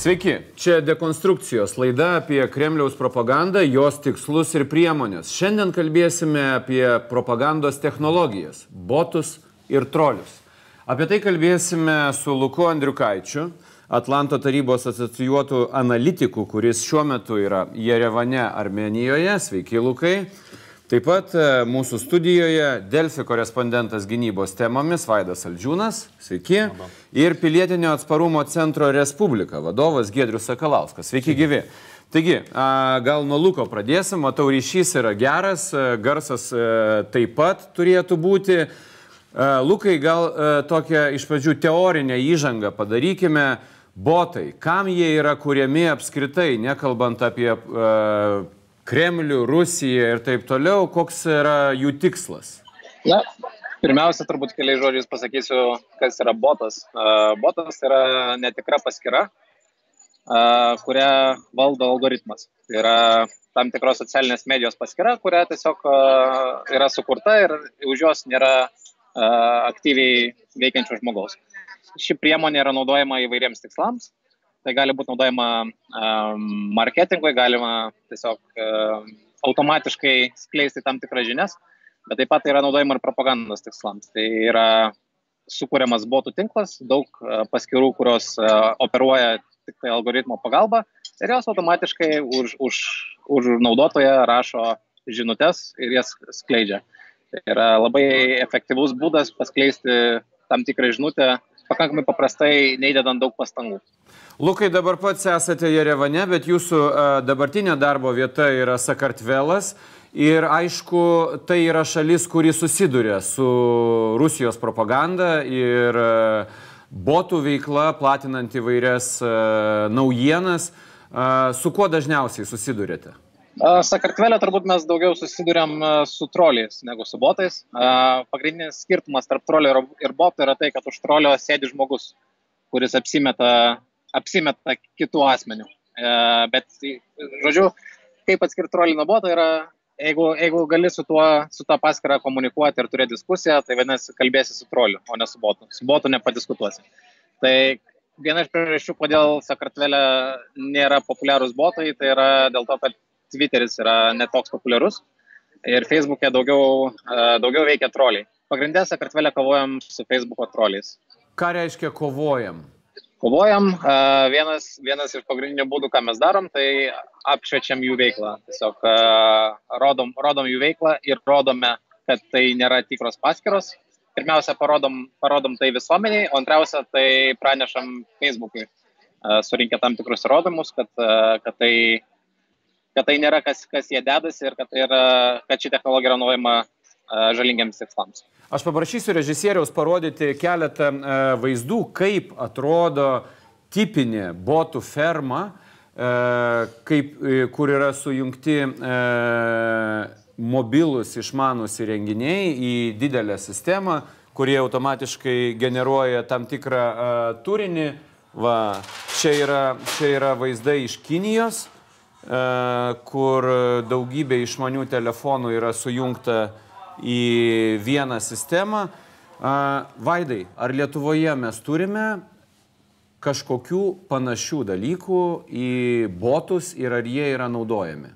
Sveiki, čia dekonstrukcijos laida apie Kremliaus propagandą, jos tikslus ir priemonės. Šiandien kalbėsime apie propagandos technologijas - botus ir trolius. Apie tai kalbėsime su Luku Andriukaičiu, Atlanto tarybos asocijuotų analitikų, kuris šiuo metu yra Jerevane, Armenijoje. Sveiki, Lukai. Taip pat e, mūsų studijoje Delfi korespondentas gynybos temomis Vaidas Aldžiūnas, sveiki, ir Pilietinio atsparumo centro Respublika vadovas Gedrius Sakalauskas, sveiki gyvi. Taigi, gal nuo Luko pradėsim, matau ryšys yra geras, e, garsas e, taip pat turėtų būti. Lukai, gal tokią iš pradžių teorinę įžangą padarykime. Botai, kam jie yra kuriami apskritai, nekalbant apie Kremlių, Rusiją ir taip toliau, koks yra jų tikslas? Na, pirmiausia, turbūt keliais žodžiais pasakysiu, kas yra botas. Botas yra netikra paskira, kurią valdo algoritmas. Tai yra tam tikros socialinės medijos paskira, kuria tiesiog yra sukurta ir už jos nėra aktyviai veikiančio žmogaus. Ši priemonė yra naudojama įvairiems tikslams tai gali būti naudojama um, marketingui, galima tiesiog um, automatiškai skleisti tam tikras žinias, bet taip pat tai yra naudojama ir propagandos tikslams. Tai yra sukūriamas botų tinklas, daug paskirų, kurios uh, operuoja tik tai algoritmo pagalba ir jos automatiškai už, už, už naudotoją rašo žinutės ir jas skleidžia. Tai yra labai efektyvus būdas paskleisti tam tikrą žinutę pakankamai paprastai, neįdedant daug pastangų. Lukai, dabar pats esate Jerevane, bet jūsų dabartinė darbo vieta yra Sakartvelas. Ir aišku, tai yra šalis, kuri susiduria su Rusijos propaganda ir botų veikla, platinant įvairias naujienas. Su kuo dažniausiai susidurėte? Sakartvelė turbūt mes daugiau susidurėm su troliais negu su botais. Pagrindinis skirtumas tarp trolio ir boto yra tai, kad už trolio sėdi žmogus, kuris apsimeta apsimeta kitų asmenių. Bet, žodžiu, kaip atskirti trolį nuo boto yra, jeigu, jeigu gali su tuo, su tą paskirą komunikuoti ir turėti diskusiją, tai vadinasi, kalbėsi su troliu, o ne su botu. Su botu nepadiskutuosi. Tai viena iš priežasčių, kodėl Sakartvelė nėra populiarūs botai, tai yra dėl to, kad Twitteris yra netoks populiarus ir Facebook'e daugiau, e, daugiau veikia troliai. Pagrindė Sakartvelė kovojam su Facebook'o troliais. Ką reiškia kovojam? kovojam. Vienas, vienas iš pagrindinių būdų, ką mes darom, tai apšviečiam jų veiklą. Tiesiog rodom, rodom jų veiklą ir rodome, kad tai nėra tikros paskiros. Pirmiausia, parodom, parodom tai visuomeniai, o antriausia, tai pranešam Facebook'ui, surinkę tam tikrus įrodymus, kad, kad, tai, kad tai nėra kas, kas jie dedasi ir kad, tai yra, kad ši technologija yra naudojama žalingiams tikslams. Aš paprašysiu režisieriaus parodyti keletą e, vaizdų, kaip atrodo tipinė botų ferma, e, kaip, e, kur yra sujungti mobilus išmanus įrenginiai į didelę sistemą, kurie automatiškai generuoja tam tikrą turinį. Va, čia yra, čia yra vaizdai iš Kinijos, kur daugybė išmanių telefonų yra sujungta į vieną sistemą. Vaidai, ar Lietuvoje mes turime kažkokių panašių dalykų į botus ir ar jie yra naudojami?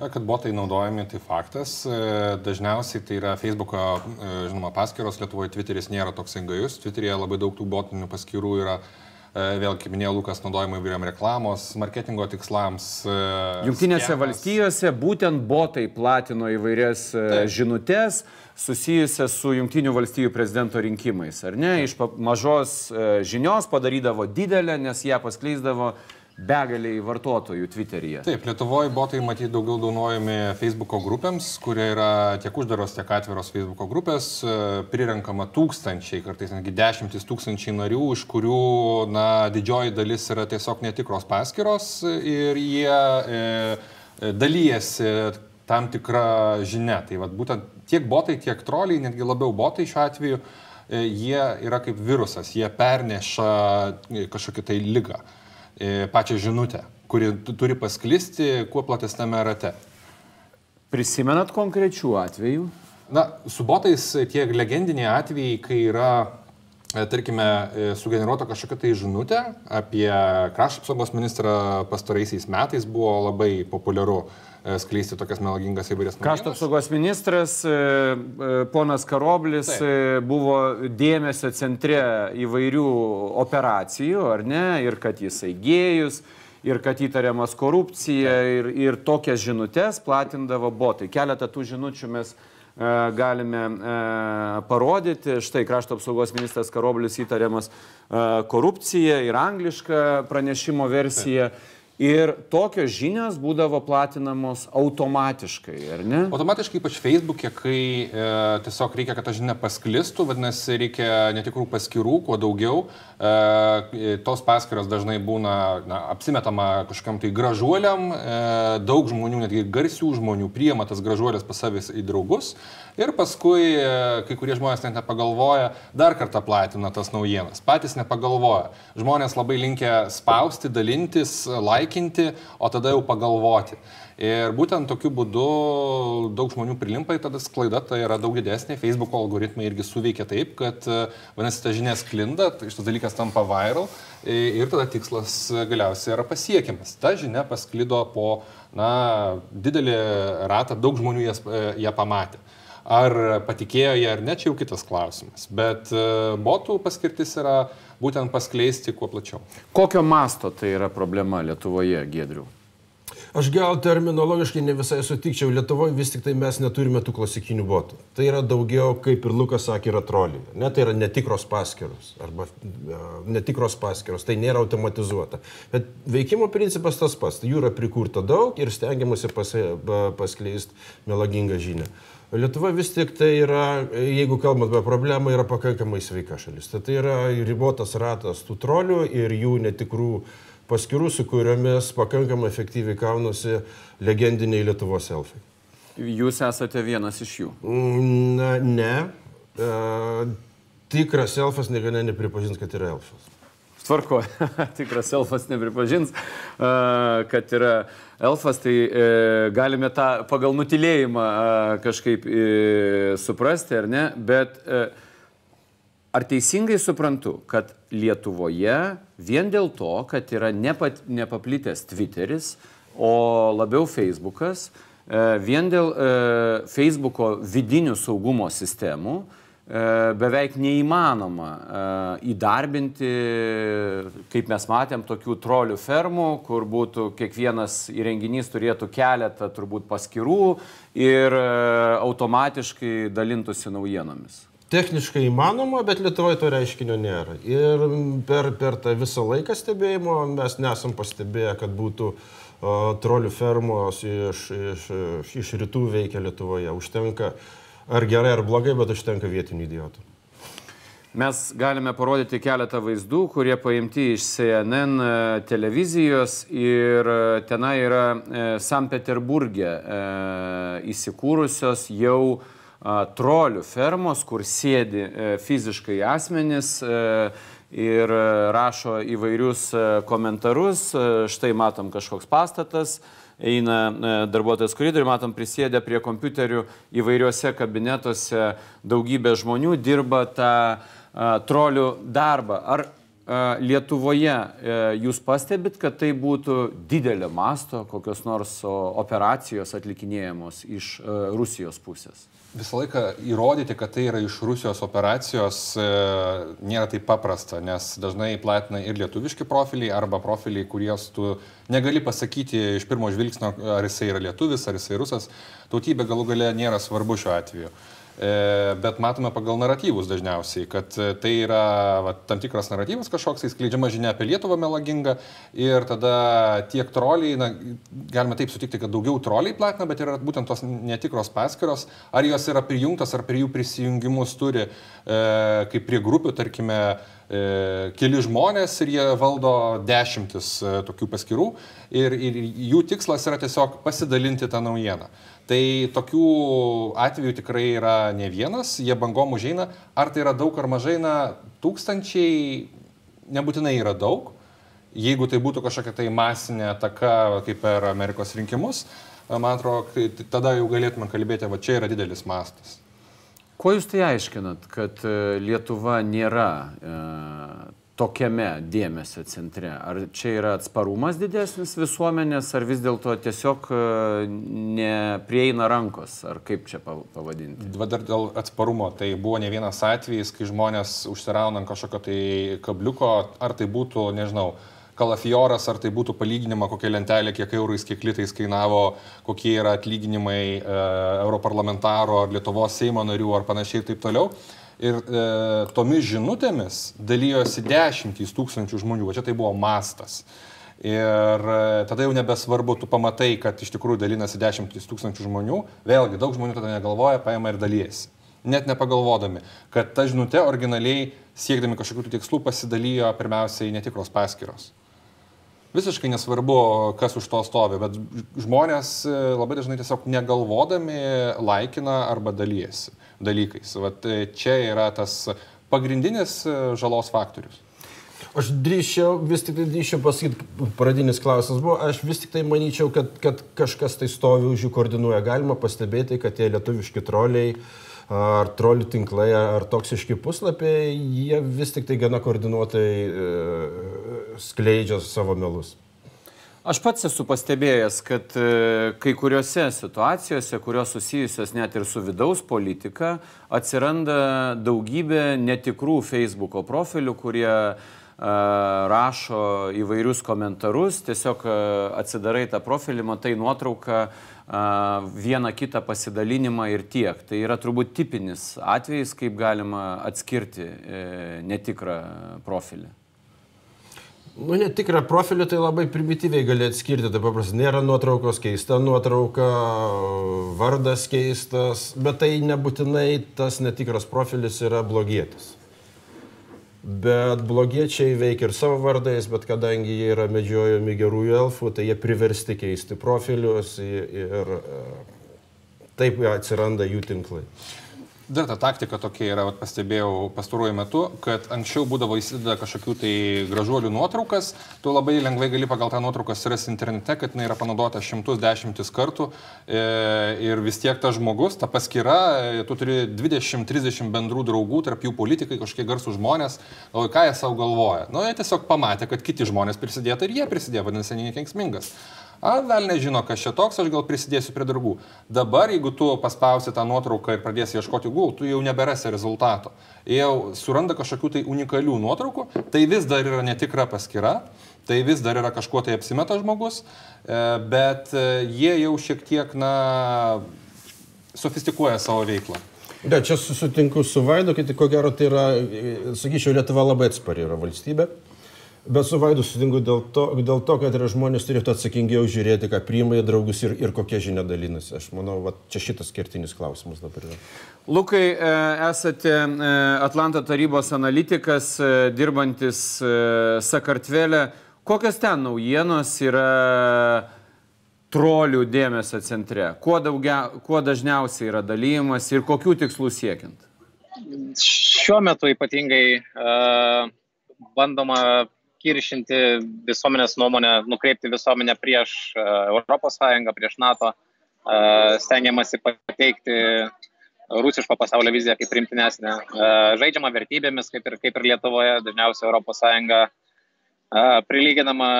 Na, kad botai naudojami, tai faktas. E, dažniausiai tai yra Facebook'o, e, žinoma, paskyros, Lietuvoje Twitteris nėra toks gajus. Twitter'e labai daug tų botinių paskyrų yra E, vėl, kaip minėjo Lukas, naudojama įvairiam reklamos, marketingo tikslams. E, Junktinėse schemas. valstijose būtent botai platino įvairias e, Taip. žinutės susijusias su Junktinių valstijų prezidento rinkimais, ar ne? Iš mažos žinios padarydavo didelę, nes ją paskleisdavo begaliai vartotojų Twitteryje. Taip, Lietuvoje botai matyti daugiau naudojami Facebook'o grupėms, kurie yra tiek uždaros, tiek atviros Facebook'o grupės, e, prirenkama tūkstančiai, kartais netgi dešimtis tūkstančiai narių, iš kurių na, didžioji dalis yra tiesiog netikros paskiros ir jie e, e dalyjasi tam tikrą žinę. Tai vat, būtent tiek botai, tiek troliai, netgi labiau botai šiuo atveju, e, jie yra kaip virusas, jie perneša kažkokią tai lygą. Pačią žinutę, kuri turi pasklisti kuo platesnėme rate. Prisimenat konkrečių atvejų? Na, su botais tie legendiniai atvejai, kai yra e, tarkime, e, sugeneruota kažkokia tai žinutė apie krašto apsaugos ministrą pastaraisiais metais buvo labai populiaru e, skleisti tokias melagingas įvairias. Krašto apsaugos ministras, ponas Karoblis, Taip. buvo dėmesio centre įvairių operacijų, ar ne, ir kad jisai gėjus, ir kad įtariamas korupcija, ir, ir tokias žinutės platindavo botai. Keletą tų žinučių mes E, galime e, parodyti. Štai krašto apsaugos ministras Karoblis įtariamas e, korupcija ir angliška pranešimo versija. Taip. Ir tokios žinios būdavo platinamos automatiškai, ar ne? Automatiškai, ypač Facebook'e, kai e, tiesiog reikia, kad ta žinia pasklistų, vadinasi, reikia netikrų paskirų, kuo daugiau. E, tos paskiros dažnai būna na, apsimetama kažkam tai gražuoliam, e, daug žmonių, netgi garsių žmonių, priema tas gražuolės pas savęs į draugus. Ir paskui e, kai kurie žmonės net nepagalvoja, dar kartą platina tas naujienas. Patys nepagalvoja. Žmonės labai linkia spausti, dalintis, laikinti, o tada jau pagalvoti. Ir būtent tokiu būdu daug žmonių prilimpa į tada sklaida, tai yra daug didesnė, Facebook algoritmai irgi suveikia taip, kad, vadinasi, ta žinia sklinda, tai šitas dalykas tampa viral ir tada tikslas galiausiai yra pasiekiamas. Ta žinia pasklido po, na, didelį ratą, daug žmonių jas, ją pamatė. Ar patikėjo jie ar ne, čia jau kitas klausimas. Bet botų paskirtis yra būtent paskleisti kuo plačiau. Kokio masto tai yra problema Lietuvoje, Gedriu? Aš gal terminologiškai ne visai sutikčiau, Lietuvoje vis tik tai mes neturime tų klasikinių botų. Tai yra daugiau, kaip ir Lukas sakė, yra troliai. Ne, tai yra netikros paskiros. Arba netikros paskiros, tai nėra automatizuota. Bet veikimo principas tas pats. Jų yra prikurta daug ir stengiamasi pas, paskleisti melagingą žinią. Lietuva vis tik tai yra, jeigu kalbant apie problemą, yra pakankamai sveika šalis. Tai, tai yra ribotas ratas tų trolių ir jų netikrų paskirų, su kuriomis pakankamai efektyviai kaunasi legendiniai Lietuvos elfai. Jūs esate vienas iš jų? Na, ne. E, tikras elfas niekada nepripažins, kad yra elfas. Tvarko, tikras elfas nepripažins, kad yra elfas, tai e, galime tą pagal nutilėjimą kažkaip e, suprasti, ar ne, bet e, ar teisingai suprantu, kad Lietuvoje vien dėl to, kad yra nepat, nepaplitęs Twitteris, o labiau Facebookas, vien dėl Facebooko vidinių saugumo sistemų, E, beveik neįmanoma e, įdarbinti, kaip mes matėm, tokių trolių fermų, kur būtų kiekvienas įrenginys turėtų keletą turbūt paskirų ir e, automatiškai dalintųsi naujienomis. Techniškai įmanoma, bet Lietuvoje to reiškinio nėra. Ir per, per tą visą laiką stebėjimo mes nesam pastebėję, kad būtų uh, trolių fermos iš, iš, iš rytų veikia Lietuvoje. Užtenka uh, ar gerai ar blogai, bet užtenka vietinių idiotų. Mes galime parodyti keletą vaizdų, kurie paimti iš CNN e, televizijos ir e, tenai yra e, San Peterburgė įsikūrusios jau trolių fermos, kur sėdi fiziškai asmenys ir rašo įvairius komentarus. Štai matom kažkoks pastatas eina e, darbuotojas koridorių, matom prisėdę prie kompiuterių įvairiuose kabinetuose daugybė žmonių dirba tą a, trolių darbą. Ar Lietuvoje e, jūs pastebit, kad tai būtų didelio masto kokios nors operacijos atlikinėjamos iš a, Rusijos pusės? visą laiką įrodyti, kad tai yra iš Rusijos operacijos e, nėra taip paprasta, nes dažnai platina ir lietuviški profiliai arba profiliai, kuriuos tu negali pasakyti iš pirmo žvilgsnio, ar jisai yra lietuvis, ar jisai rusas. Tautybė galų gale nėra svarbu šiuo atveju. E, bet matome pagal naratyvus dažniausiai, kad e, tai yra va, tam tikras naratyvas kažkoks, tai skleidžiama žinia apie Lietuvą melagingą ir tada tiek troliai, na, galima taip sutikti, kad daugiau troliai platina, bet yra būtent tos netikros paskiros, ar jos yra prijungtas, ar prie jų prisijungimus turi, e, kaip prie grupių, tarkime, e, keli žmonės ir jie valdo dešimtis tokių paskirų ir, ir jų tikslas yra tiesiog pasidalinti tą naujieną. Tai tokių atvejų tikrai yra ne vienas, jie bangom užeina. Ar tai yra daug ar mažai, na, tūkstančiai nebūtinai yra daug. Jeigu tai būtų kažkokia tai masinė ataka, kaip per Amerikos rinkimus, man atrodo, tada jau galėtume kalbėti, va čia yra didelis mastas. Kuo jūs tai aiškinat, kad e, Lietuva nėra e, tokiame dėmesio centre? Ar čia yra atsparumas didesnis visuomenės, ar vis dėlto tiesiog e, neprieina rankos, ar kaip čia pavadinti? Dar dėl atsparumo, tai buvo ne vienas atvejis, kai žmonės užsirauna ant kažkokio tai kabliuko, ar tai būtų, nežinau, kalafioras, ar tai būtų palyginima, kokia lentelė, kiek eurais, kiek litais kainavo, kokie yra atlyginimai e, europarlamentaro ar Lietuvos Seimo narių ar panašiai ir taip toliau. Ir e, tomis žinutėmis dalyjosi dešimtys tūkstančių žmonių, va čia tai buvo mastas. Ir e, tada jau nebesvarbu, tu pamatai, kad iš tikrųjų dalinasi dešimtys tūkstančių žmonių, vėlgi daug žmonių tada negalvoja, paima ir dalyjasi. Net nepagalvodami, kad ta žinutė originaliai siekdami kažkokių tikslų pasidalijo pirmiausiai netikros paskiros. Visiškai nesvarbu, kas už to stovi, bet žmonės e, labai dažnai tiesiog negalvodami laikina arba dalyjasi dalykais. Vat e, čia yra tas pagrindinis e, žalos faktorius. Aš drįščiau, vis tik tai drįščiau pasakyti, pradinis klausimas buvo, aš vis tik tai manyčiau, kad, kad kažkas tai stovi už jų koordinuoja. Galima pastebėti, kad tie lietuviški troliai ar trolių tinklai, ar toksiški puslapiai, jie vis tik tai gana koordinuotai e, skleidžia savo melus. Aš pats esu pastebėjęs, kad e, kai kuriuose situacijose, kurios susijusios net ir su vidaus politika, atsiranda daugybė netikrų Facebook'o profilių, kurie uh, rašo įvairius komentarus, tiesiog atsidarai tą profilį, matai nuotrauką, vieną kitą pasidalinimą ir tiek. Tai yra turbūt tipinis atvejis, kaip galima atskirti netikrą profilį. Nu, netikrą profilį tai labai primityviai gali atskirti, tai paprastai nėra nuotraukos, keista nuotrauka, vardas keistas, bet tai nebūtinai tas netikras profilis yra blogietis. Bet blogiečiai veikia ir savo vardais, bet kadangi jie yra medžiojami gerųjų elfų, tai jie priversti keisti profilius ir, ir taip atsiranda jų tinklai. Dar ta taktika tokia yra, vat, pastebėjau pastaruoju metu, kad anksčiau būdavo įsideda kažkokių tai gražuolių nuotraukas, tu labai lengvai gali pagal tą nuotrauką surasti internete, kad jinai yra panaudota šimtus dešimtis kartų e, ir vis tiek tas žmogus, ta paskyra, e, tu turi 20-30 bendrų draugų, tarp jų politikai, kažkokie garsų žmonės, o ką jie savo galvoja. Nu, jie tiesiog pamatė, kad kiti žmonės prisidėtų ir jie prisidėjo, vadinasi, nekenksmingas. A, vėl nežino, kas čia toks, aš gal prisidėsiu prie darbų. Dabar, jeigu tu paspausi tą nuotrauką ir pradėsi ieškoti Google, tu jau neberasi rezultato. Jau suranda kažkokių tai unikalių nuotraukų, tai vis dar yra netikra paskyra, tai vis dar yra kažkuo tai apsimeta žmogus, e, bet e, jie jau šiek tiek, na, sofistikuoja savo veiklą. Ne, čia susitinku su Vaidu, kad ko gero tai yra, e, sakyčiau, Lietuva labai atspari yra valstybė. Bet su Vaidu sutinku dėl to, dėl to, kad yra žmonės turėtų atsakingiau žiūrėti, ką priima į draugus ir, ir kokia žinia dalinasi. Aš manau, va, čia šitas kertinis klausimas dabar yra. Lukai, e, esate e, Atlanto tarybos analitikas, e, dirbantis Sakartvelė. Kokios ten naujienos yra trolių dėmesio centre? Kuo, daugia, kuo dažniausiai yra dalymas ir kokių tikslų siekiant? Šiuo metu ypatingai uh, bandoma kiršinti visuomenės nuomonę, nukreipti visuomenę prieš ES, prieš NATO, e, stengiamasi pateikti rusiško pasaulio viziją kaip primtinesnė. E, žaidžiama vertybėmis, kaip ir, kaip ir Lietuvoje, dažniausiai ES e, prilyginama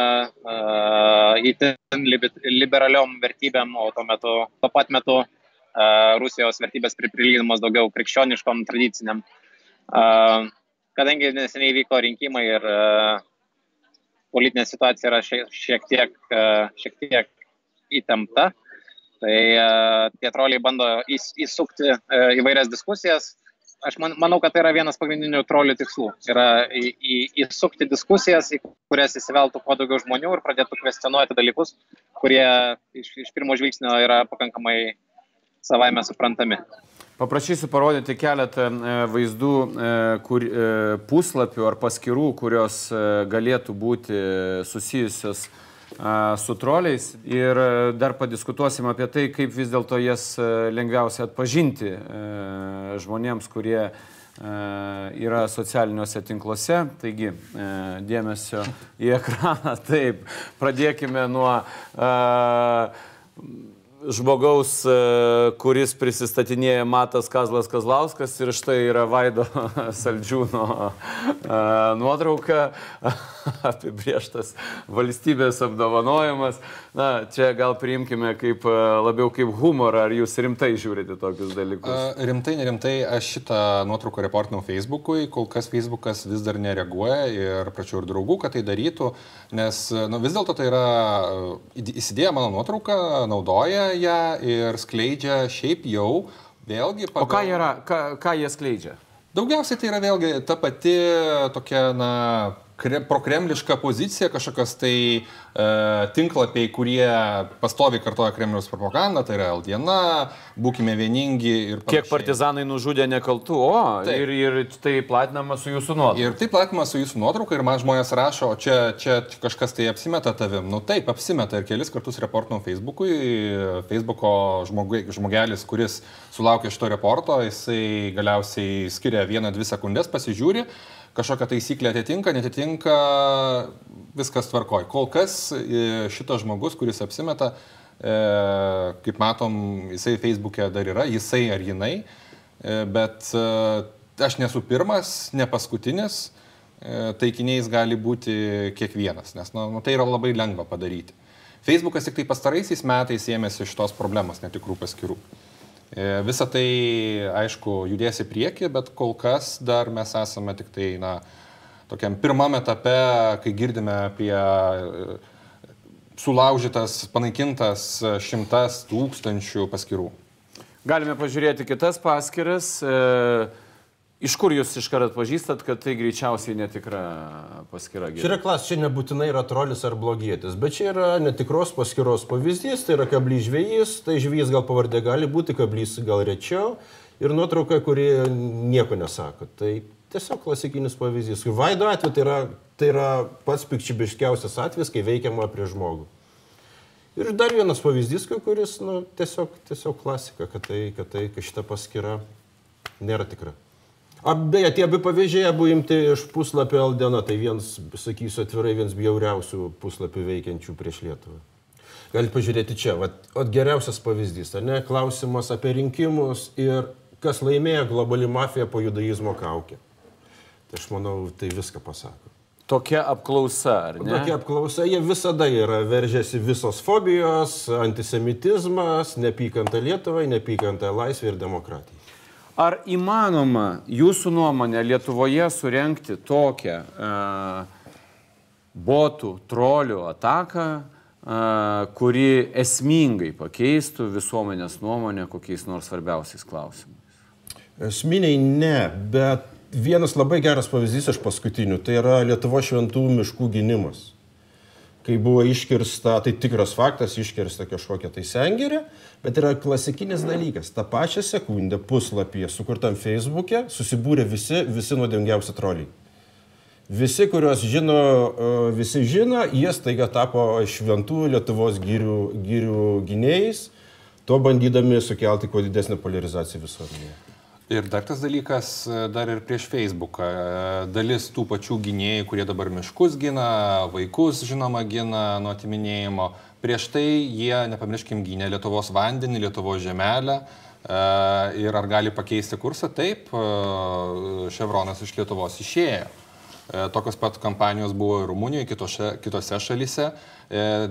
įtin liberaliom vertybėm, o tuo, metu, tuo pat metu Rusijos vertybės prilyginamos daugiau krikščioniškom tradiciniam. Kadangi neseniai vyko rinkimai ir politinė situacija yra šiek tiek, e, šiek tiek įtempta. Tai e, tie troliai bando įsukti e, įvairias diskusijas. Aš man, manau, kad tai yra vienas pagrindinių trolių tikslų. Yra į, į, įsukti diskusijas, į kurias įsiveltų kuo daugiau žmonių ir pradėtų kvestionuoti dalykus, kurie iš, iš pirmo žvilgsnio yra pakankamai savaime suprantami. Paprašysiu parodyti keletą e, vaizdų e, kur, e, puslapių ar paskirų, kurios galėtų būti susijusios su troliais ir dar padiskutuosim apie tai, kaip vis dėlto jas lengviausia atpažinti žmonėms, kurie yra socialiniuose tinkluose. Taigi, dėmesio į ekraną. Taip, pradėkime nuo žmogaus, e, kuris prisistatinėja Matas Kazlas Kazlauskas ir štai yra Vaido Saldžiūno e, nuotrauka, apibrieštas valstybės apdovanojimas. Na, čia gal priimkime kaip, e, labiau kaip humorą, ar jūs rimtai žiūrite tokius dalykus? A, rimtai, nerimtai, aš šitą nuotrauką reportinau Facebook'ui, kol kas Facebook'as vis dar nereaguoja ir prašiau ir draugų, kad tai darytų, nes nu, vis dėlto tai yra įsidėję mano nuotrauką, naudoja ją ir skleidžia šiaip jau vėlgi. Pagal... O ką, yra, ką, ką jie skleidžia? Daugiausiai tai yra vėlgi ta pati tokia, na, prokremliška pozicija, kažkokios tai e, tinklapiai, kurie pastoviai kartoja Kremliaus propagandą, tai yra Eldiena, būkime vieningi ir panašiai. Kiek partizanai nužudė nekaltų, o Taip. ir, ir tai platinama su jūsų nuotrauka. Ir tai platinama su jūsų nuotrauka ir man žmonės rašo, o čia, čia kažkas tai apsimeta tavim. Nu taip, apsimeta ir kelis kartus reportinau Facebook'ui. Facebook'o žmogai, žmogelis, kuris sulaukė šito reporto, jisai galiausiai skiria vieną, dvi sekundės, pasižiūri kažkokią taisyklę atitinka, netitinka, viskas tvarkoj. Kol kas e, šitas žmogus, kuris apsimeta, e, kaip matom, jisai Facebook'e dar yra, jisai ar jinai, e, bet aš nesu pirmas, ne paskutinis, taikiniais gali būti kiekvienas, nes nu, nu, tai yra labai lengva padaryti. Facebookas tik tai pastaraisiais metais ėmėsi šitos problemos netikrų paskirų. E, Visą tai, aišku, judės į priekį, bet kol kas dar mes esame tik tai, na, tokiam pirmam etape, kai girdime apie e, sulaužytas, panaikintas šimtas tūkstančių paskirų. Galime pažiūrėti kitas paskiras. E Iš kur jūs iškart atpažįstat, kad tai greičiausiai netikra paskyra? Čia yra klas, čia nebūtinai yra trolis ar blogietis, bet čia yra netikros paskyros pavyzdys, tai yra kablys žvėjys, tai žvėjys gal pavardė gali būti, kablys gal rečiau ir nuotrauka, kuri nieko nesako. Tai tiesiog klasikinis pavyzdys. Vaido atveju tai yra, tai yra pats pikčibiškiausias atvejis, kai veikiama prie žmogų. Ir dar vienas pavyzdys, kuris nu, tiesiog, tiesiog klasika, kad, tai, kad, tai, kad šita paskyra nėra tikra. Beje, tie abi pavyzdžiai abu imti iš puslapio Aldena, tai vienas, sakysiu atvirai, vienas bjauriausių puslapių veikiančių prieš Lietuvą. Galite pažiūrėti čia, vat, vat geriausias pavyzdys, ar ne, klausimas apie rinkimus ir kas laimėjo globali mafija po judaizmo kaukė. Tai aš manau, tai viską pasako. Tokia apklausa, ar ne? Tokia apklausa, jie visada yra, veržiasi visos fobijos, antisemitizmas, nepykanta Lietuvai, nepykanta laisvė ir demokratija. Ar įmanoma jūsų nuomonė Lietuvoje surenkti tokią uh, botų, trolių ataką, uh, kuri esmingai pakeistų visuomenės nuomonę kokiais nors svarbiausiais klausimais? Esminiai ne, bet vienas labai geras pavyzdys iš paskutinių, tai yra Lietuvo šventų miškų gynimas kai buvo iškirsta, tai tikras faktas, iškirsta kažkokia tai sengirė, bet yra klasikinis dalykas. Ta pačią sekundę puslapyje sukurtam Facebook'e susibūrė visi, visi nuodėmgiausi troliai. Visi, kuriuos žino, e, visi žino, jie staiga tapo šventų Lietuvos gyrių, gyrių gynėjais, to bandydami sukelti kuo didesnę polarizaciją visuomenėje. Ir dar tas dalykas, e, dar ir prieš Facebooką. E, dalis tų pačių gynėjų, kurie dabar miškus gina, vaikus, žinoma, gina nuo atiminėjimo. Prieš tai jie, nepamirškim, gynė Lietuvos vandenį, Lietuvos žemelę. E, ir ar gali pakeisti kursą? Taip, Ševronas iš Lietuvos išėjo. Tokios pat kampanijos buvo ir Rumunijoje, kitose, kitose šalise.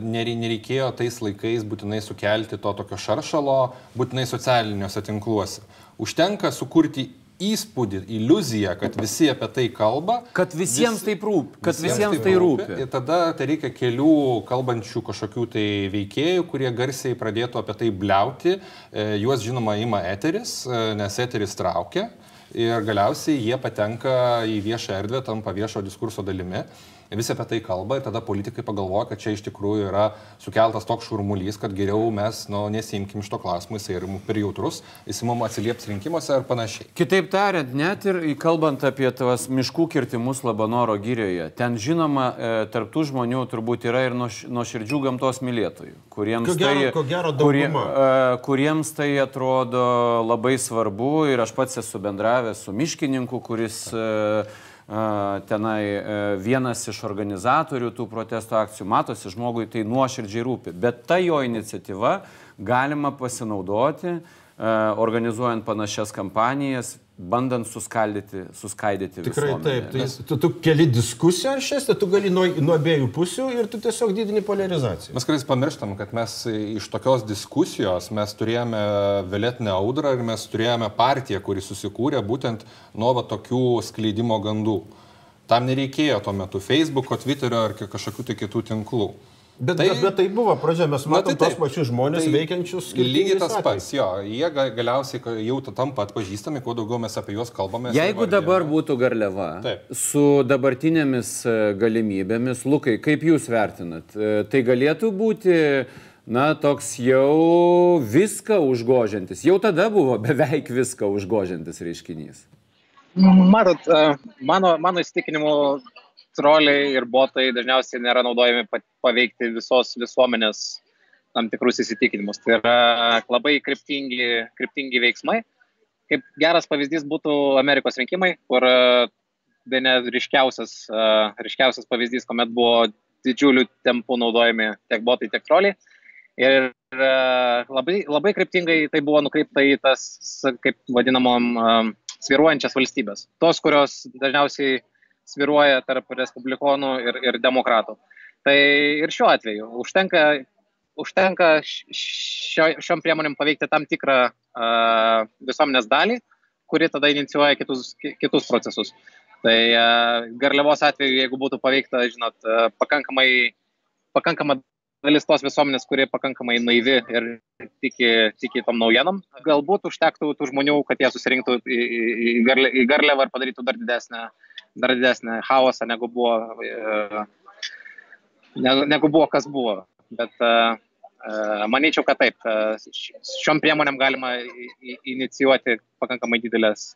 Nereikėjo tais laikais būtinai sukelti to tokio šaršalo, būtinai socialiniuose tinkluose užtenka sukurti įspūdį, iliuziją, kad visi apie tai kalba. Kad visiems vis, taip rūpi. Kad visiems, visiems tai rūpi. Ir tada tai reikia kelių kalbančių kažkokių tai veikėjų, kurie garsiai pradėtų apie tai bliauti. E, juos žinoma ima eteris, e, nes eteris traukia. Ir galiausiai jie patenka į viešą erdvę, tampa viešo diskurso dalimi visi apie tai kalba ir tada politikai pagalvoja, kad čia iš tikrųjų yra sukeltas toks šurmulys, kad geriau mes nu, nesimkim iš to klausimo, jisai yra per jautrus, jis mums atsilieps rinkimuose ir panašiai. Kitaip tariant, net ir kalbant apie tavas miškų kirtimus Labanoro gyrioje, ten žinoma, e, tarptų žmonių turbūt yra ir nuoširdžių gamtos mylėtojų, kuriems, ko gero, tai, ko gero kurie, e, kuriems tai atrodo labai svarbu ir aš pats esu bendravęs su miškininku, kuris uh, tenai vienas iš organizatorių tų protesto akcijų, matosi, žmogui tai nuoširdžiai rūpi. Bet ta jo iniciatyva galima pasinaudoti, organizuojant panašias kampanijas, bandant suskaldyti, suskaidyti. Tikrai visuomenę. taip. Tai tu, tu keli diskusiją šias, tai tu gali nuo, nuo abiejų pusių ir tu tiesiog didini polarizaciją. Mes kartais pamirštam, kad mes iš tokios diskusijos mes turėjome vėlėtinę audrą ir mes turėjome partiją, kuri susikūrė būtent nuo va, tokių skleidimo gandų. Tam nereikėjo tuo metu Facebook'o, Twitter'o ar kažkokių tai kitų tinklų. Bet tai, bet, bet tai buvo pradžia, mes matom tai tos pačius žmonės tai veikiančius lygiai tas pats, jo, jie galiausiai jau tampa atpažįstami, kuo daugiau mes apie juos kalbame. Jeigu dabar būtų garliava Taip. su dabartinėmis e, galimybėmis, Lukai, kaip jūs vertinat, e, tai galėtų būti na, toks jau viską užgožiantis, jau tada buvo beveik viską užgožiantis reiškinys. Matot, e, mano, mano įsitikinimu troliai ir botai dažniausiai nėra naudojami paveikti visos visuomenės tam tikrus įsitikinimus. Tai yra labai kryptingi, kryptingi veiksmai. Kaip geras pavyzdys būtų Amerikos rinkimai, kur tai net ryškiausias, ryškiausias pavyzdys, kuomet buvo didžiulių tempų naudojami tiek botai, tiek troliai. Ir labai, labai kryptingai tai buvo nukreipta į tas, kaip vadinamom, sviruojančias valstybės. Tos, kurios dažniausiai sviruoja tarp respublikonų ir, ir demokratų. Tai ir šiuo atveju užtenka, užtenka šio, šiom priemonėm paveikti tam tikrą uh, visuomenės dalį, kuri tada inicijuoja kitus, kitus procesus. Tai uh, garliavos atveju, jeigu būtų paveikta, žinot, uh, pakankamai, pakankama dalis tos visuomenės, kurie pakankamai naivi ir tiki, tiki tom naujienom, galbūt užtektų tų žmonių, kad jie susirinktų į, į, į garliavą ir padarytų dar didesnę uh, dar didesnį chaosą, negu buvo, e, negu buvo kas buvo. Bet e, e, manyčiau, kad taip, šiom priemonėm galima inicijuoti pakankamai didelės,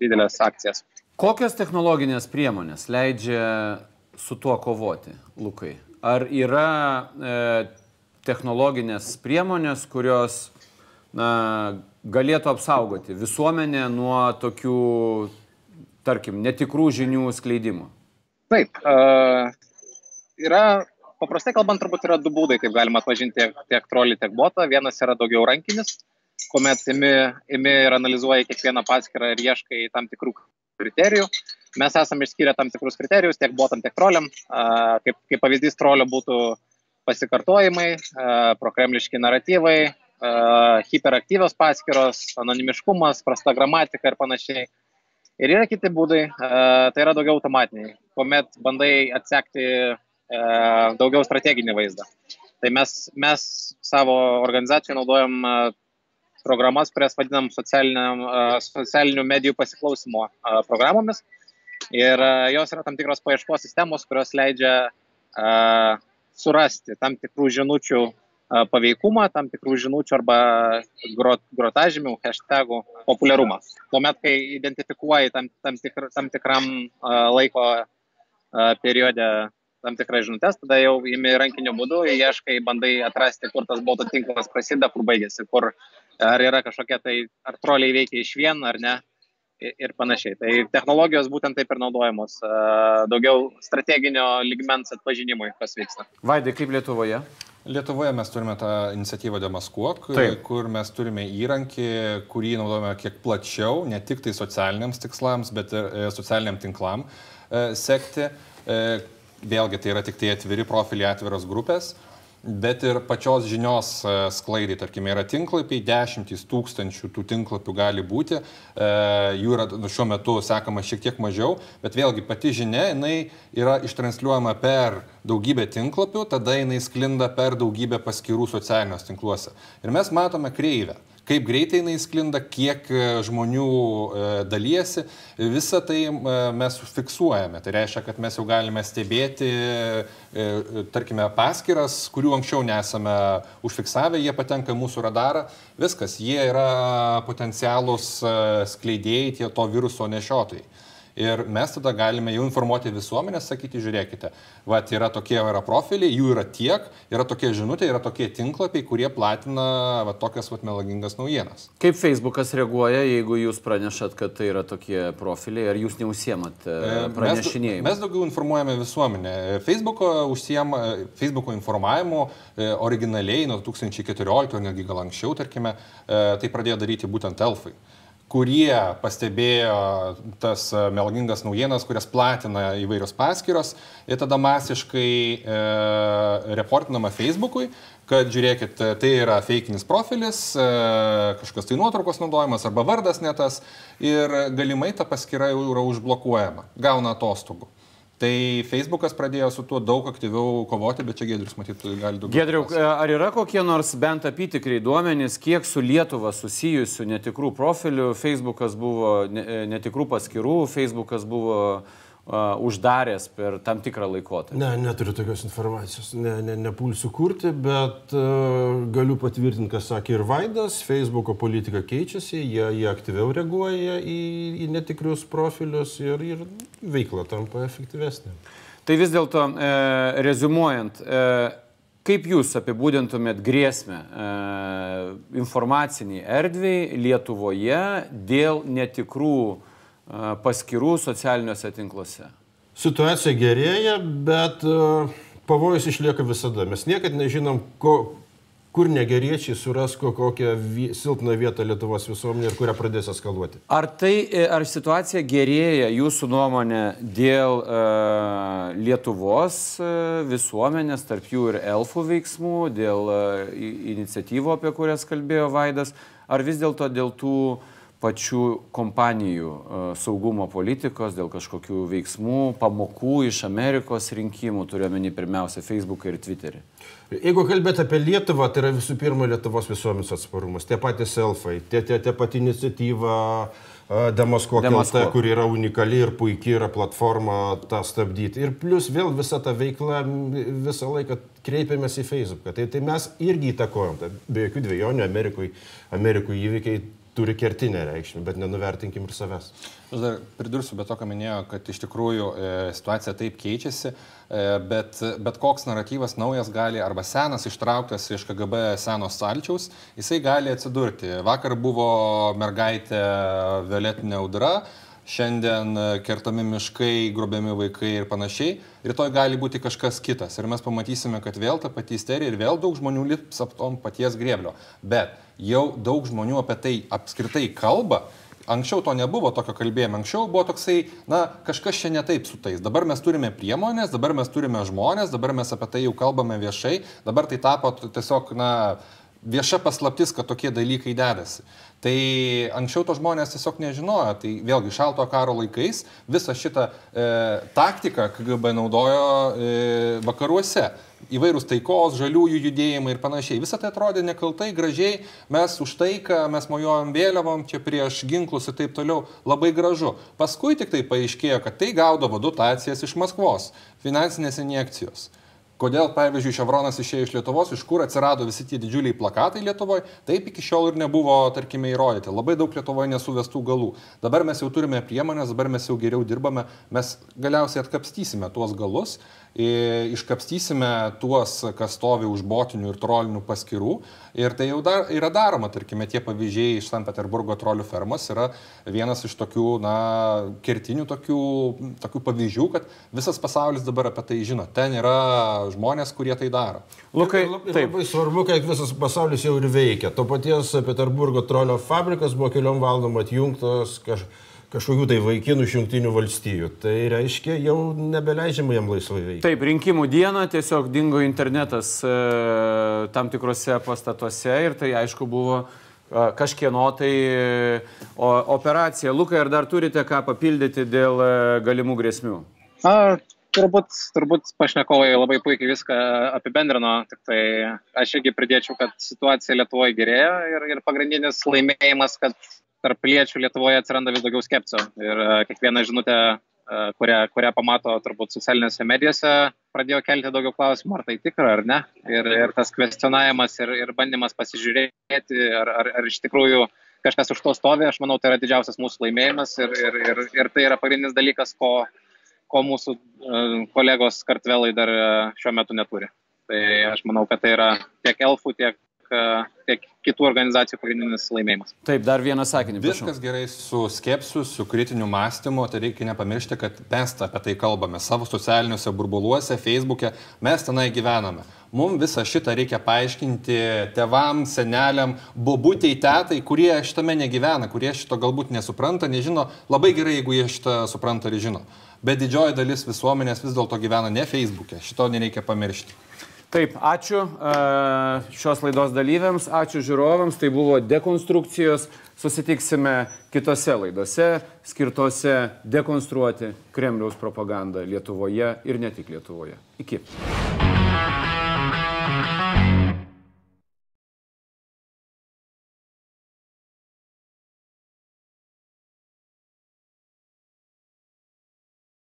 didelės akcijas. Kokios technologinės priemonės leidžia su tuo kovoti, Lukai? Ar yra e, technologinės priemonės, kurios na, galėtų apsaugoti visuomenę nuo tokių tarkim, netikrų žinių skleidimo? Taip. Uh, yra, paprastai kalbant, turbūt yra du būdai, kaip galima atpažinti tiek, tiek trolį, tiek botą. Vienas yra daugiau rankinis, kuomet imi, imi ir analizuoji kiekvieną paskirą ir ieškai tam tikrų kriterijų. Mes esame išskyrę tam tikrus kriterijus tiek botam, tiek troliam. Uh, kaip, kaip pavyzdys trolio būtų pasikartojimai, uh, prokremliški naratyvai, uh, hiperaktyvios paskyros, anonimiškumas, prasta gramatika ir panašiai. Ir yra kiti būdai, e, tai yra daugiau automatiniai, kuomet bandai atsekti e, daugiau strateginį vaizdą. Tai mes, mes savo organizacijoje naudojam e, programas, kurias vadinam socialinių medijų pasiklausimo programomis. Ir jos yra tam tikros paieškos sistemos, kurios leidžia surasti tam tikrų žinučių paveikumą, tam tikrų žinučių arba grot, grotažymių, hashtagų populiarumą. Tuomet, kai identifikuoji tam, tam, tikr, tam tikram laiko periode tam tikras žinutės, tada jau įimi rankiniu būdu, ieškai, bandai atrasti, kur tas boto tinklas prasideda, kur baigėsi, kur ar yra kažkokie tai, ar troliai veikia iš vien ar ne ir panašiai. Tai technologijos būtent taip ir naudojamos, daugiau strateginio ligmens atpažinimui, kas vyksta. Vaidai, kaip Lietuvoje? Lietuvoje mes turime tą iniciatyvą Demaskuok, Taip. kur mes turime įrankį, kurį naudojame kiek plačiau, ne tik tai socialiniams tikslams, bet ir e, socialiniam tinklam e, sekti. E, vėlgi tai yra tik tai atviri profiliai, atviros grupės bet ir pačios žinios e, sklaidai, tarkime, yra tinklapiai, dešimtys tūkstančių tų tinklapių gali būti, e, jų yra nu, šiuo metu sekama šiek tiek mažiau, bet vėlgi pati žinia, jinai yra ištransliuojama per daugybę tinklapių, tada jinai sklinda per daugybę paskirų socialiniuose tinkluose. Ir mes matome kreivę kaip greitai jinai sklinda, kiek e, žmonių e, dalyjasi, visą tai e, mes fiksuojame. Tai reiškia, kad mes jau galime stebėti, tarkime, paskiras, kurių anksčiau nesame užfiksavę, jie patenka mūsų radarą, viskas, jie yra potencialūs skleidėjai, tie to viruso nešiotojai. Ir mes tada galime jau informuoti visuomenę, sakyti, žiūrėkite, va, yra tokie yra profiliai, jų yra tiek, yra tokie žinutė, yra tokie tinklapiai, kurie platina va, tokias va, melagingas naujienas. Kaip Facebookas reaguoja, jeigu jūs pranešat, kad tai yra tokie profiliai, ar jūs neužsiemat e, pranešinėjimu? Mes, mes daugiau informuojame visuomenę. Facebooko užsiema, Facebooko informavimu e, originaliai nuo 2014, netgi gal anksčiau, tarkime, e, tai pradėjo daryti būtent elfai kurie pastebėjo tas e, melagingas naujienas, kurias platina įvairios paskyros ir tada masiškai e, reportinama Facebookui, kad žiūrėkit, tai yra feikinis profilis, e, kažkas tai nuotraukos naudojimas arba vardas netas ir galimai ta paskyra jau yra užblokuojama, gauna atostogų. Tai Facebookas pradėjo su tuo daug aktyviau kovoti, bet čia Gedrius matytų gali daugiau. Gedriu, ar yra kokie nors bent apytikriai duomenys, kiek su Lietuva susijusių netikrų profilių Facebookas buvo, netikrų paskirų Facebookas buvo uždaręs per tam tikrą laikotarpį? Ne, neturiu tokios informacijos, ne, ne, nepulsiu kurti, bet uh, galiu patvirtinti, ką sakė ir Vaidas, Facebook'o politika keičiasi, jie, jie aktyviau reaguoja į, į netikrius profilius ir, ir veikla tampa efektyvesnė. Tai vis dėlto, e, rezumuojant, e, kaip jūs apibūdintumėt grėsmę e, informaciniai erdviai Lietuvoje dėl netikrų paskirų socialiniuose tinkluose? Situacija gerėja, bet pavojus išlieka visada. Mes niekad nežinom, ko, kur negeriečiai suras kokią silpną vietą Lietuvos visuomenė ir kurią pradės eskaluoti. Ar, tai, e, ar situacija gerėja jūsų nuomonė dėl uh, Lietuvos uh, visuomenės, tarp jų ir elfų veiksmų, dėl uh, iniciatyvų, apie kurias kalbėjo Vaidas, ar vis dėlto dėl tų uh, pačių kompanijų e, saugumo politikos, dėl kažkokių veiksmų, pamokų iš Amerikos rinkimų, turiuomenį pirmiausia Facebooką ir Twitterį. Jeigu kalbėt apie Lietuvą, tai yra visų pirma Lietuvos visuomenės atsparumas. Tie patys selfai, tie, tie, tie pati iniciatyva Demasko kelta, kur yra unikali ir puikiai yra platforma tą stabdyti. Ir plus vėl visa ta veikla visą laiką kreipiamės į Facebooką. Tai, tai mes irgi įtakojom. Tai be jokių dviejonių Amerikoje Amerikui įvykiai turi kertinę reikšmę, bet nenuvertinkim ir savęs. Aš dar pridursiu, bet to, ką minėjo, kad iš tikrųjų e, situacija taip keičiasi, e, bet, bet koks naratyvas naujas gali, arba senas ištrauktas iš KGB senos salčiaus, jisai gali atsidurti. Vakar buvo mergaitė Violetinė audra, šiandien kertami miškai, grobiami vaikai ir panašiai, rytoj gali būti kažkas kitas. Ir mes pamatysime, kad vėl ta pati isterija ir vėl daug žmonių lips ap tom paties grėblio. Bet jau daug žmonių apie tai apskritai kalba. Anksčiau to nebuvo tokio kalbėjimo, anksčiau buvo toksai, na, kažkas čia netaip su tais. Dabar mes turime priemonės, dabar mes turime žmonės, dabar mes apie tai jau kalbame viešai, dabar tai tapo tiesiog, na, vieša paslaptis, kad tokie dalykai dedasi. Tai anksčiau to žmonės tiesiog nežinojo, tai vėlgi šalto karo laikais visą šitą e, taktiką KGB naudojo e, vakaruose. Įvairūs taikos, žaliųjų judėjimai ir panašiai. Visą tai atrodė nekaltai, gražiai, mes už taiką, mes mojuojam vėliavom, čia prieš ginklus ir taip toliau, labai gražu. Paskui tik tai paaiškėjo, kad tai gaudavo dotacijas iš Maskvos, finansinės injekcijos. Kodėl, pavyzdžiui, Ševronas išėjo iš Lietuvos, iš kur atsirado visi tie didžiuliai plakatai Lietuvoje, taip iki šiol ir nebuvo, tarkime, įrodyti. Labai daug Lietuvoje nesuvestų galų. Dabar mes jau turime priemonės, dabar mes jau geriau dirbame, mes galiausiai atkapstysime tuos galus iškapstysime tuos, kas stovi už botinių ir trolinių paskirų. Ir tai jau dar, yra daroma, tarkime, tie pavyzdžiai iš St. Peterburgo trolių fermos yra vienas iš tokių, na, kertinių tokių, tokių pavyzdžių, kad visas pasaulis dabar apie tai žino. Ten yra žmonės, kurie tai daro. Lukai, taip. Labai svarbu, kad visas pasaulis jau ir veikia. To paties Peterburgo trolio fabrikas buvo keliom valandom atjungtas kažkas kažkokių tai vaikinų iš jungtinių valstijų. Tai reiškia, jau nebeleidžiama jam laisvai veikti. Taip, rinkimų dieną tiesiog dingo internetas e, tam tikrose pastatuose ir tai aišku buvo e, kažkieno tai e, o, operacija. Lukai, ar dar turite ką papildyti dėl e, galimų grėsmių? A, turbūt, turbūt pašnekovai labai puikiai viską apibendrino, tik tai aš irgi pridėčiau, kad situacija Lietuvoje gerėja ir, ir pagrindinis laimėjimas, kad tarp piliečių Lietuvoje atsiranda vis daugiau skepsio ir e, kiekviena žinutė, e, kurią, kurią pamato turbūt socialinėse medijose, pradėjo kelti daugiau klausimų, ar tai tikra ar ne. Ir, ir tas kvestionavimas ir, ir bandymas pasižiūrėti, ar, ar, ar iš tikrųjų kažkas už to stovi, aš manau, tai yra didžiausias mūsų laimėjimas ir, ir, ir, ir tai yra pagrindinis dalykas, ko, ko mūsų kolegos kartvelai dar šiuo metu neturi. Tai aš manau, kad tai yra tiek elfų, tiek tiek kitų organizacijų pagrindinis laimėjimas. Taip, dar vieną sakinį. Prašau. Viskas gerai su skepsiu, su kritiniu mąstymu, tai reikia nepamiršti, kad mes apie tai kalbame savo socialiniuose burbuluose, Facebook'e, mes tenai gyvename. Mums visą šitą reikia paaiškinti tevam, seneliam, bobutėjai, tetai, kurie šitame negyvena, kurie šito galbūt nesupranta, nežino. Labai gerai, jeigu jie šitą supranta ir žino. Bet didžioji dalis visuomenės vis dėlto gyvena ne Facebook'e, šito nereikia pamiršti. Taip, ačiū šios laidos dalyviams, ačiū žiūrovams, tai buvo dekonstrukcijos, susitiksime kitose laidose skirtose dekonstruoti Kremliaus propagandą Lietuvoje ir ne tik Lietuvoje. Iki.